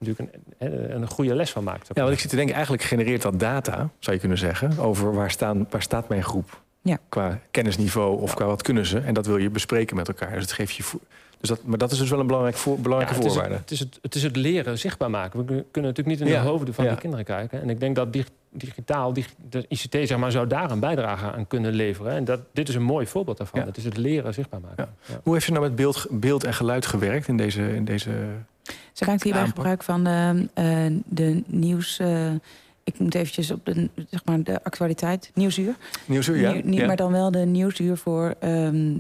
natuurlijk een, een, een goede les van maakt. ja, want ik zit te denken, eigenlijk genereert dat data, zou je kunnen zeggen... over waar, staan, waar staat mijn groep Ja. Qua kennisniveau of Ja. qua wat kunnen ze. En dat wil je bespreken met elkaar. Dus, het geeft je dus dat, maar dat is dus wel een belangrijk voor, belangrijke Ja, het, is voorwaarde. het, het, is het, het is het leren zichtbaar maken. We kun- kunnen natuurlijk niet in Ja, de hoofden van ja. die kinderen kijken. En ik denk dat dig- digitaal, dig- de ICT zeg maar, zou daar een bijdrage aan kunnen leveren. En dat, dit is een mooi voorbeeld daarvan. Ja. Het is het leren zichtbaar maken. Ja. Hoe heeft je nou met beeld, beeld en geluid gewerkt in deze... In deze Ze maakt hierbij Aanpak. gebruik van de, eh, de nieuws... eh, ik moet eventjes op de, zeg maar, de actualiteit, nieuwsuur. nieuwsuur? Ja? Nieuw- ja. Maar dan wel de nieuwsuur voor ehm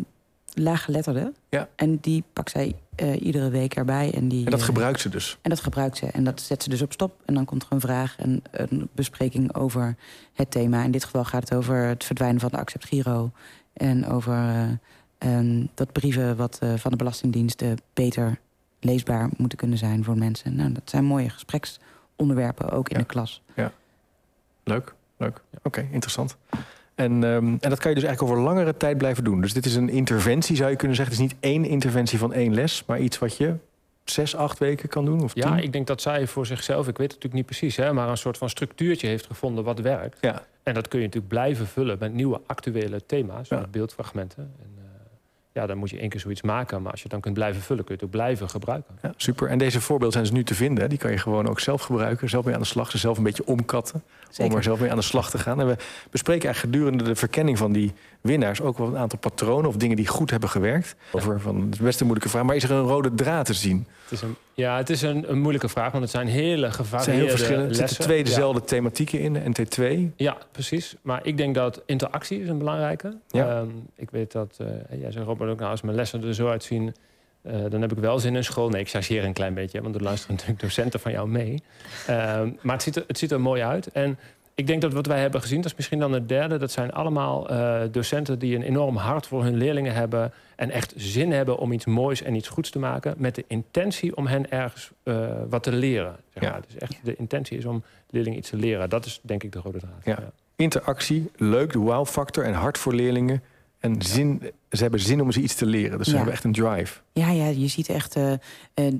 laaggeletterden. Ja. En die pakt zij eh, iedere week erbij. En, die, En dat gebruikt ze dus. En dat gebruikt ze. En dat zet ze dus op stop. En dan komt er een vraag en een bespreking over het thema. In dit geval gaat het over het verdwijnen van de Accept Giro. En over eh, ehm, dat brieven wat, van de Belastingdiensten beter leesbaar moeten kunnen zijn voor mensen. Nou, dat zijn mooie gespreksonderwerpen, ook in Ja. de klas. Leuk, leuk. Oké, interessant. En, ehm, en dat kan je dus eigenlijk over langere tijd blijven doen. Dus dit is een interventie, zou je kunnen zeggen. Het is niet één interventie van één les, maar iets wat je zes, acht weken kan doen? Of Ja, tien? ik denk dat zij voor zichzelf, ik weet het natuurlijk niet precies, hè, maar een soort van structuurtje heeft gevonden wat werkt. Ja. En dat kun je natuurlijk blijven vullen met nieuwe actuele thema's, Ja. met beeldfragmenten. En, ja, dan moet je één keer zoiets maken, maar als je het dan kunt blijven vullen, kun je het ook blijven gebruiken. Ja, super. En deze voorbeelden zijn dus nu te vinden. hè. Die kan je gewoon ook zelf gebruiken. Zelf mee aan de slag. Ze zelf een beetje omkatten. Om er zelf mee aan de slag te gaan. En we bespreken eigenlijk gedurende de verkenning van die winnaars... ook wel een aantal patronen of dingen die goed hebben gewerkt. Over van, het is best een moeilijke vraag. Maar is er een rode draad te zien? Het is een, ja, het is een, een moeilijke vraag, want het zijn hele Het gevarieerde zijn heel verschillende. Er lessen. zitten twee Ja. dezelfde thematieken in. NT2. Ja, precies. Maar ik denk dat interactie is een belangrijke. Ja. Ehm, ik weet dat, eh jij zegt Robert ook, nou, als mijn lessen er zo uitzien... eh, dan heb ik wel zin in school. Nee, ik chargeer een klein beetje, want er luisteren natuurlijk docenten van jou mee. Ehm, maar het ziet, er, het ziet er mooi uit. En ik denk dat wat wij hebben gezien, dat is misschien dan het derde... dat zijn allemaal eh, docenten die een enorm hart voor hun leerlingen hebben... en echt zin hebben om iets moois en iets goeds te maken... met de intentie om hen ergens eh, wat te leren. Zeg Ja. Dus echt de intentie is om leerlingen iets te leren. Dat is denk ik de rode draad. Ja. Interactie, leuk, de wow-factor en hart voor leerlingen. En zin, ze hebben zin om ze iets te leren. Dus ze Ja. hebben echt een drive. Ja, ja, je ziet echt eh,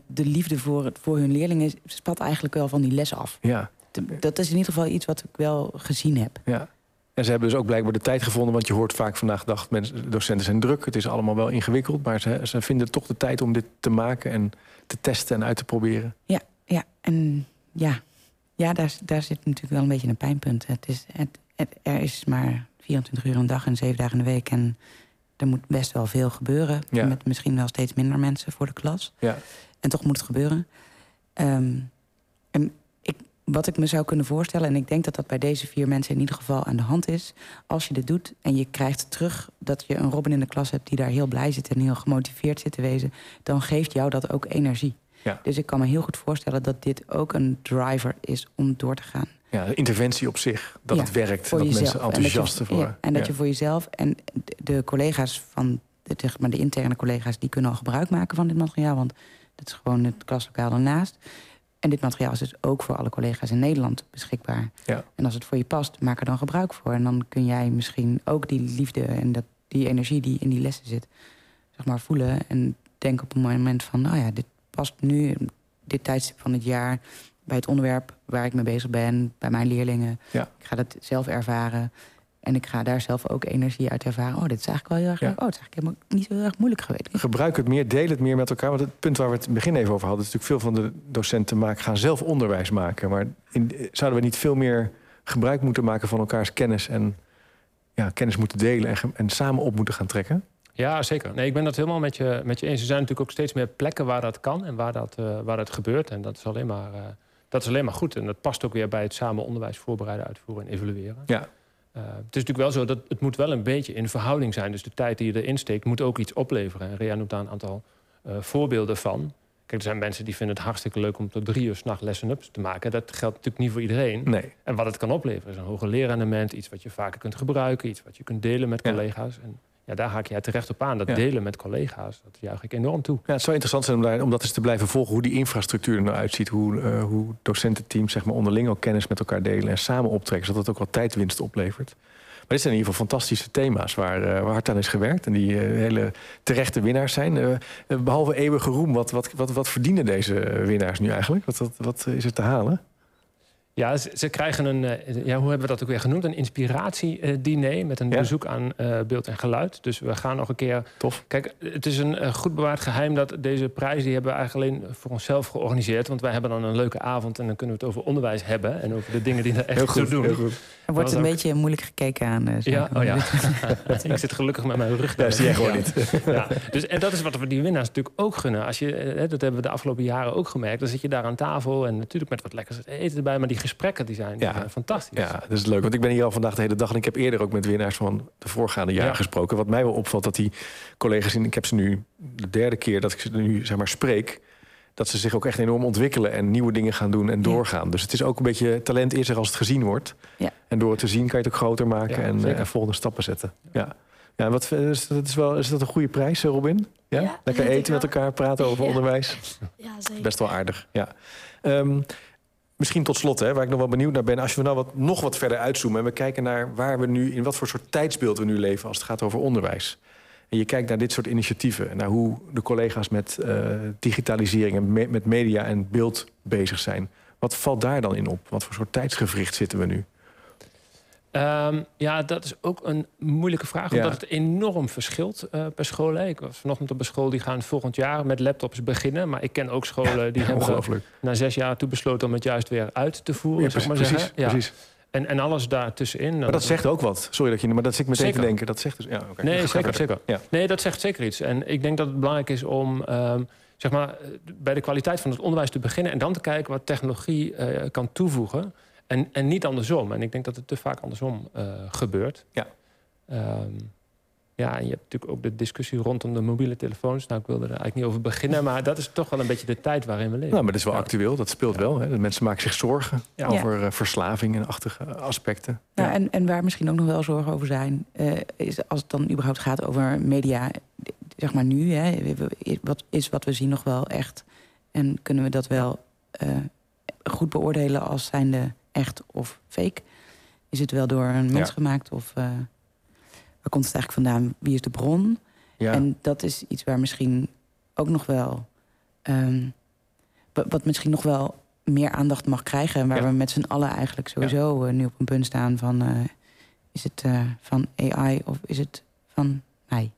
de liefde voor, het- voor hun leerlingen spat eigenlijk wel van die les af. Ja, Dat is in ieder geval iets wat ik wel gezien heb. ja. En ze hebben dus ook blijkbaar de tijd gevonden. Want je hoort vaak vandaag de dag, mensen, docenten zijn druk. Het is allemaal wel ingewikkeld. Maar ze, ze vinden toch de tijd om dit te maken en te testen en uit te proberen. Ja, en ja, ja daar, daar zit natuurlijk wel een beetje een pijnpunt. Het is, het, het- er is maar 24 uur een dag en 7 dagen in de week. En er moet best wel veel gebeuren. Ja. Met misschien wel steeds minder mensen voor de klas. Ja. En toch moet het gebeuren. Ehm, wat ik me zou kunnen voorstellen, en ik denk dat dat bij deze vier mensen in ieder geval aan de hand is. Als je dit doet en je krijgt terug dat je een Robin in de klas hebt die daar heel blij zit en heel gemotiveerd zit te wezen, dan geeft jou dat ook energie. Ja. Dus ik kan me heel goed voorstellen dat dit ook een driver is om door te gaan. Ja, de interventie op zich. Dat Ja, het werkt. Dat jezelf. mensen En dat je- enthousiast ervoor. ja, en dat je voor jezelf en de- de collega's van de, zeg maar de interne collega's, die kunnen al gebruik maken van dit materiaal. Want dat is gewoon het klaslokaal ernaast. En dit materiaal is dus ook voor alle collega's in Nederland beschikbaar. Ja. En als het voor je past, maak er dan gebruik voor. En dan kun jij misschien ook die liefde en dat, die energie die in die lessen zit, zeg maar, voelen. En denk op een moment van, nou ja, dit past nu, dit tijdstip van het jaar, bij het onderwerp waar ik mee bezig ben, bij mijn leerlingen. Ja. Ik ga dat zelf ervaren. En ik ga daar zelf ook energie uit ervaren. Oh, dit is eigenlijk wel heel erg Ja. leuk. Oh, het is eigenlijk helemaal niet zo heel erg moeilijk geweest. Gebruik het meer, deel het meer met elkaar. Want het punt waar we het in het begin even over hadden... is natuurlijk veel van de docenten maken, gaan zelf onderwijs maken. Maar in, zouden we niet veel meer gebruik moeten maken van elkaars kennis... en ja, kennis moeten delen en, en samen op moeten gaan trekken? Ja, zeker. Nee, ik ben dat helemaal met je, met je eens. Er zijn natuurlijk ook steeds meer plekken waar dat kan en waar dat, eh, waar dat gebeurt. En dat is, alleen maar, eh, dat is alleen maar goed. En dat past ook weer bij het samen onderwijs voorbereiden, uitvoeren en evalueren. Ja. Eh, het is natuurlijk wel zo dat het moet wel een beetje in verhouding zijn. Dus de tijd die je erin steekt moet ook iets opleveren. En Rea noemt daar een aantal eh, voorbeelden van. Kijk, er zijn mensen die vinden het hartstikke leuk om tot drie uur s'nachts lessen-ups te maken. Dat geldt natuurlijk niet voor iedereen. Nee. En wat het kan opleveren is een hoger leerrendement, iets wat je vaker kunt gebruiken, iets wat je kunt delen met Ja. collega's. En ja, daar haak jij terecht op aan. Dat Ja. delen met collega's, dat juich ik enorm toe. Ja, het zou interessant zijn om, daar, om dat eens te blijven volgen... hoe die infrastructuur er nou uitziet. Hoe, eh, hoe docententeams zeg maar, onderling ook kennis met elkaar delen... en samen optrekken, zodat het ook wat tijdwinst oplevert. Maar dit zijn in ieder geval fantastische thema's waar, eh, waar hard aan is gewerkt... en die eh, hele terechte winnaars zijn. Eh, eh, behalve eeuwige roem, wat, wat, wat, wat verdienen deze winnaars nu eigenlijk? Wat, wat, wat is er te halen? Ja, ze, ze krijgen een, eh, ja, hoe hebben we dat ook weer genoemd? Een inspiratiediner met een Ja. bezoek aan eh, beeld en geluid. Dus we gaan nog een keer... Tof. Kijk, het is een eh, goed bewaard geheim dat deze prijs... die hebben we eigenlijk alleen voor onszelf georganiseerd. Want wij hebben dan een leuke avond en dan kunnen we het over onderwijs hebben. En over de dingen die er echt Heel toe goed. doen. Heel goed. Er wordt een ook- beetje moeilijk gekeken aan. Ja, oh ja. ik zit gelukkig met mijn rug. Ja, zie jij gewoon niet. Ja, dus, en dat is wat we die winnaars natuurlijk ook gunnen. Als je, dat hebben we de afgelopen jaren ook gemerkt. Dan zit je daar aan tafel en natuurlijk met wat lekkers eten erbij. Maar die gesprekken die zijn, die Ja. zijn fantastisch. Ja, dat is leuk. Want ik ben hier al vandaag de hele dag. En ik heb eerder ook met winnaars van de voorgaande jaren Ja. gesproken. Wat mij wel opvalt, dat die collega's... in ik heb ze nu de derde keer dat ik ze nu zeg maar spreek... dat ze zich ook echt enorm ontwikkelen... en nieuwe dingen gaan doen en Ja. doorgaan. Dus het is ook een beetje... talent is er als het gezien wordt. Ja. En door het te zien kan je het ook groter maken... Ja, en, eh, en volgende stappen zetten. Ja. Ja, wat, eh, is, dat is, wel, is dat een goede prijs, eh, Robin? Ja? Ja, Lekker eten met elkaar, praten over Ja. onderwijs. Ja, zeker. Best wel aardig, ja. Ehm, misschien tot slot, hè, waar ik nog wel benieuwd naar ben... als we nou wat, nog wat verder uitzoomen... en we kijken naar waar we nu, in wat voor soort tijdsbeeld we nu leven... als het gaat over onderwijs. En je kijkt naar dit soort initiatieven... en naar hoe de collega's met eh, digitalisering... en me- met media en beeld bezig zijn. Wat valt daar dan in op? Wat voor soort tijdsgevricht zitten we nu? Ehm, ja, dat is ook een moeilijke vraag. Ja. Omdat het enorm verschilt eh, per school. Ik was vanochtend op een school die gaan volgend jaar met laptops beginnen. Maar ik ken ook scholen die hebben na zes jaar toe besloten om het juist weer uit te voeren. Ja, zeg maar precies, zeggen. Precies. En, en alles daartussenin. Maar dat zegt ook wat. Sorry dat je... Maar dat zit meteen Zeker. te denken. Dat zegt dus... Ja, oké. Nee, zeker, zeker. Ja. Nee, dat zegt zeker iets. En ik denk dat het belangrijk is om ehm, zeg maar, eh, bij de kwaliteit van het onderwijs te beginnen... en dan te kijken wat technologie eh, kan toevoegen. En, en niet andersom. En ik denk dat het te vaak andersom eh, gebeurt. Ja. Ehm, ja, en je hebt natuurlijk ook de discussie rondom de mobiele telefoons. Nou, ik wilde er eigenlijk niet over beginnen... maar dat is toch wel een beetje de tijd waarin we leven. Nou, maar dat is wel Ja. actueel. Dat speelt wel. Hè. De mensen maken zich zorgen Ja. over eh, verslaving en achtige aspecten. Nou, Ja. en, en waar misschien ook nog wel zorgen over zijn, eh, is als het dan überhaupt gaat over media, zeg maar nu, hè, wat is wat we zien nog wel echt? En kunnen we dat wel eh, goed beoordelen als zijnde echt of fake? Is het wel door een mens Ja. gemaakt of eh, waar komt het eigenlijk vandaan? Wie is de bron? Ja. En dat is iets waar misschien ook nog wel. wa- wat misschien nog wel meer aandacht mag krijgen. En waar Ja. we met z'n allen eigenlijk sowieso eh, nu op een punt staan van. eh, is het van AI of is het van mij?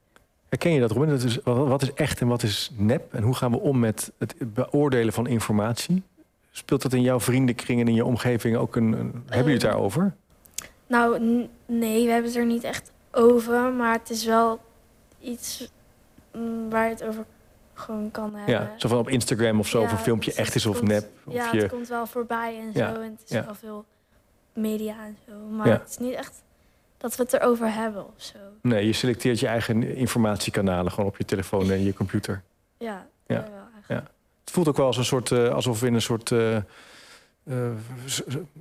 Herken je dat, Robin? Dat is, wat is echt en wat is nep? En hoe gaan we om met het beoordelen van informatie? Speelt dat in jouw vriendenkring en in je omgeving ook een... een- hebben jullie het Eh, daarover? Nou, nee, we hebben het er niet echt over. Maar het is wel iets mm, waar je het over gewoon kan hebben. Ja, zo van op Instagram of zo, Ja, of een filmpje dus echt is of komt- nep. Of ja, je, het komt wel voorbij en Ja, zo. En het is wel veel media en zo. Maar het is niet echt dat we het erover hebben of zo. nee, je selecteert je eigen informatiekanalen gewoon op je telefoon en je computer. Ja, Ja. Ja. Het voelt ook wel als een soort, eh, alsof we in een soort, eh, eh,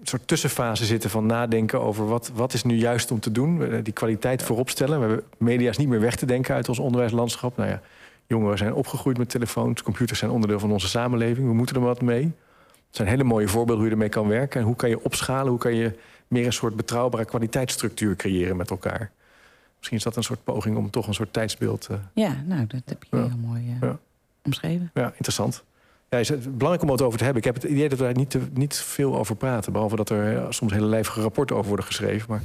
soort tussenfase zitten van nadenken over wat, wat is nu juist om te doen. Die kwaliteit voorop stellen. We hebben media is niet meer weg te denken uit ons onderwijslandschap. Nou ja, jongeren zijn opgegroeid met telefoons. Computers zijn onderdeel van onze samenleving. We moeten er wat mee. Het zijn hele mooie voorbeelden hoe je ermee kan werken. En hoe kan je opschalen? Hoe kan je meer een soort betrouwbare kwaliteitsstructuur creëren met elkaar? Misschien is dat een soort poging om toch een soort tijdsbeeld... eh, Ja, nou, dat heb je Ja. heel mooi Ja. omschreven. Ja, interessant. Ja, is het belangrijk om het over te hebben. Ik heb het idee dat we daar niet, te, niet veel over praten. Behalve dat er eh, soms hele lijvige rapporten over worden geschreven. Maar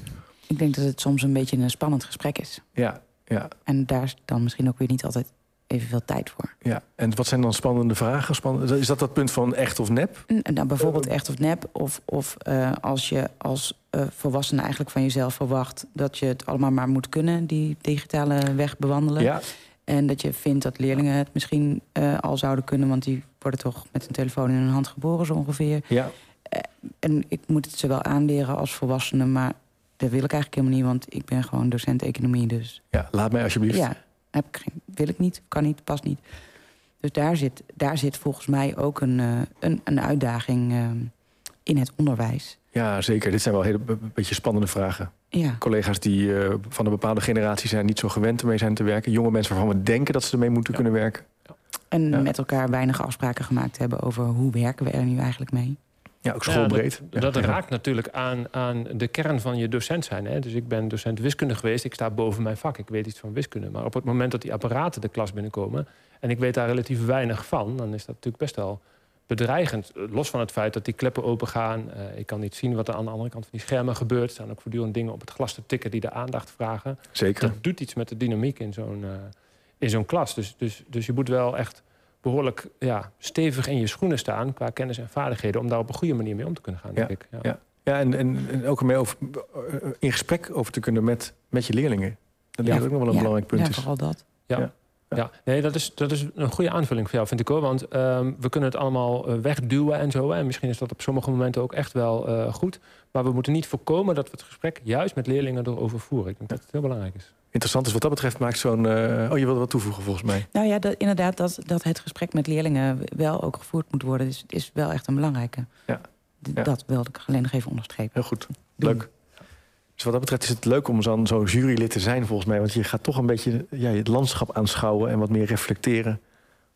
Ik denk dat het soms een beetje een spannend gesprek is. ja, ja, En daar is dan misschien ook weer niet altijd evenveel tijd voor. ja. En wat zijn dan spannende vragen? Spannende, is dat dat punt van echt of nep? En Nou, bijvoorbeeld echt of nep. Of, of eh, als je als eh, volwassene eigenlijk van jezelf verwacht... dat je het allemaal maar moet kunnen, die digitale weg bewandelen. Ja, En dat je vindt dat leerlingen het misschien al zouden kunnen... want die worden toch met een telefoon in hun hand geboren zo ongeveer. ja, En ik moet het ze wel aanleren als volwassene... maar dat wil ik eigenlijk helemaal niet... want ik ben gewoon docent economie, dus ja. Laat mij alsjeblieft. ja, heb ik geen, wil ik niet, kan niet, past niet. Dus daar zit, daar zit volgens mij ook een, eh, een, een uitdaging eh, in het onderwijs. Ja, zeker. Dit zijn wel hele be- beetje spannende vragen. Ja, Collega's die eh, van een bepaalde generatie zijn... niet zo gewend ermee zijn te werken. Jonge mensen waarvan we denken dat ze ermee moeten Ja. kunnen werken. En Ja. met elkaar weinig afspraken gemaakt hebben over hoe werken we er nu eigenlijk mee. Ja, ook schoolbreed. Ja, dat dat raakt natuurlijk aan, aan de kern van je docent zijn. Hè? Dus ik ben docent wiskunde geweest. Ik sta boven mijn vak. Ik weet iets van wiskunde. Maar op het moment dat die apparaten de klas binnenkomen... en ik weet daar relatief weinig van... dan is dat natuurlijk best wel bedreigend. Los van het feit dat die kleppen open gaan. ik kan niet zien wat er aan de andere kant van die schermen gebeurt. Er staan ook voortdurend dingen op het glas te tikken die de aandacht vragen. Zeker. Dat doet iets met de dynamiek in zo'n in zo'n klas. Dus, dus, dus je moet wel echt behoorlijk ja, stevig in je schoenen staan qua kennis en vaardigheden om daar op een goede manier mee om te kunnen gaan, denk ik. Ja, ja. ja en, en, en, ook ermee over, in gesprek over te kunnen met, met je leerlingen. Dat denk ik ook nog wel een belangrijk punt ja, is. vooral dat. Ja. Ja. nee, dat is, dat is een goede aanvulling voor jou, vind ik hoor. Want um, we kunnen het allemaal eh, wegduwen en zo. En misschien is dat op sommige momenten ook echt wel uh, goed. Maar we moeten niet voorkomen dat we het gesprek juist met leerlingen erover voeren. Ik denk dat het heel belangrijk is interessant is wat dat betreft maakt zo'n... Uh, oh, je wilde wat toevoegen volgens mij. Nou ja, dat, inderdaad, dat, dat het gesprek met leerlingen wel ook gevoerd moet worden... is, is wel echt een belangrijke. Ja. Dat wilde ik alleen nog even onderstrepen. Heel goed, leuk. Dus wat dat betreft is het leuk om zo'n zo jurylid te zijn volgens mij. Want je gaat toch een beetje ja, het landschap aanschouwen... en wat meer reflecteren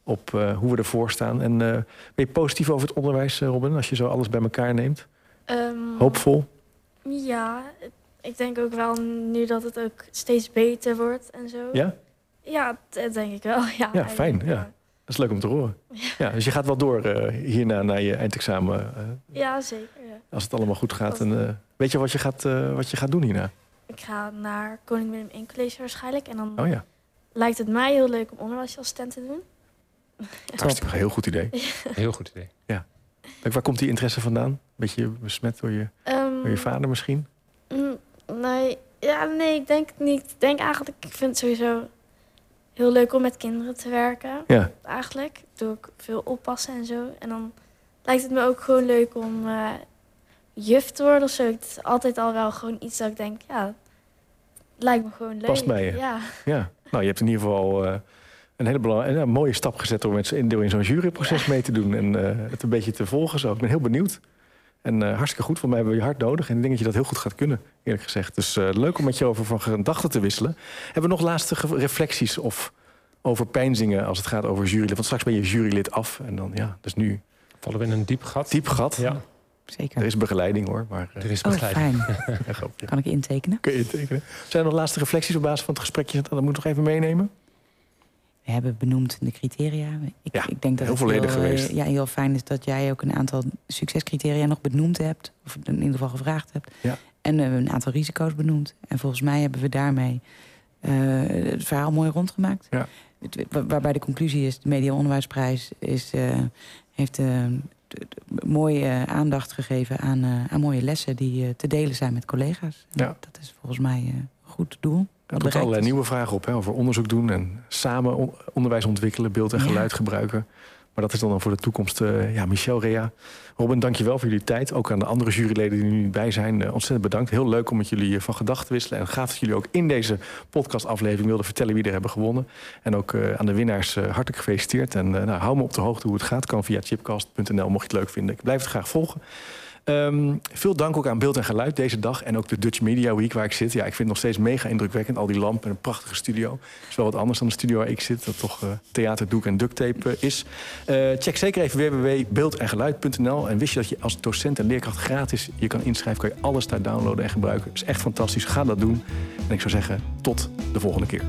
op uh, hoe we ervoor staan. En uh, ben je positief over het onderwijs, Robin, als je zo alles bij elkaar neemt? Um, Hoopvol? Ja, ik denk ook wel nu dat het ook steeds beter wordt en zo. Ja? Ja, dat denk ik wel. Ja, ja fijn. Ja. Dat is leuk om te horen. Ja. dus je gaat wel door uh, hierna naar je eindexamen. Uh, ja, zeker. Ja. Als het allemaal goed gaat. En, uh, weet je wat je, gaat, wat je gaat doen hierna? Ik ga naar Koning Willem 1 College waarschijnlijk. En dan oh, ja. lijkt het mij heel leuk om onderwijsassistent te doen. Hartstikke heel goed idee. Heel goed idee. Ja. Waar komt die interesse vandaan? Beetje besmet door je, um, door je vader misschien? Nee, ja, nee, ik denk het niet. Ik denk eigenlijk, ik vind het sowieso heel leuk om met kinderen te werken. Ja. Eigenlijk. Ik doe ook veel oppassen en zo. En dan lijkt het me ook gewoon leuk om uh, juf te worden of zo. Het is altijd al wel gewoon iets dat ik denk, ja, het lijkt me gewoon leuk. Past bij je. Ja. ja. Nou, je hebt in ieder geval uh, een hele belangrijke, een mooie stap gezet door met in, in zo'n juryproces mee te doen en uh, het een beetje te volgen. Zo. Ik ben heel benieuwd. En uh, hartstikke goed, voor mij hebben we je hard nodig. En ik denk dat je dat heel goed gaat kunnen, eerlijk gezegd. Dus uh, leuk om met je over van gedachten te wisselen. Hebben we nog laatste reflecties of over pijnzingen als het gaat over jurylid? Want straks ben je jurylid af en dan, ja, dus nu... Vallen we in een diep gat. Diep gat. Ja. Zeker. Er is begeleiding hoor. Maar, uh, er is begeleiding. Oh, fijn. kan ik intekenen? Kun je intekenen. Zijn er nog laatste reflecties op basis van het gesprekje? Dat moet ik nog even meenemen. We hebben benoemd de criteria. Ik, ja, ik denk dat heel volledig heel, geweest. Ja, heel fijn is dat jij ook een aantal succescriteria nog benoemd hebt. Of in ieder geval gevraagd hebt. Ja. En uh, een aantal risico's benoemd. En volgens mij hebben we daarmee uh, het verhaal mooi rondgemaakt. Ja. waarbij de conclusie is, de Media Onderwijsprijs is, uh, heeft mooie aandacht gegeven aan, aan mooie lessen die te delen zijn met collega's. Ja. Dat is volgens mij een goed doel. Er komt allerlei nieuwe vragen op, hè, over onderzoek doen en samen onderwijs ontwikkelen, beeld en geluid ja. gebruiken. Maar dat is dan voor de toekomst. Uh, ja, Michel Rea. Robin, dankjewel voor jullie tijd. Ook aan de andere juryleden die nu bij zijn. Uh, ontzettend bedankt. Heel leuk om met jullie van gedachten te wisselen. En gaaf dat jullie ook in deze podcastaflevering wilden vertellen wie er hebben gewonnen. En ook uh, aan de winnaars hartelijk gefeliciteerd. En nou, hou me op de hoogte hoe het gaat. Kan via chipcast.nl mocht je het leuk vinden. Ik blijf het graag volgen. Um, veel dank ook aan Beeld en Geluid deze dag. En ook de Dutch Media Week waar ik zit. Ja, ik vind het nog steeds mega indrukwekkend. Al die lampen en een prachtige studio. Het is wel wat anders dan de studio waar ik zit. Dat toch uh, theater, doek en ducttape uh, is. Uh, check zeker even www.beeldengeluid.nl. En wist je dat je als docent en leerkracht gratis je kan inschrijven. Kan je alles daar downloaden en gebruiken. Dat is echt fantastisch. Ga dat doen. En ik zou zeggen, tot de volgende keer.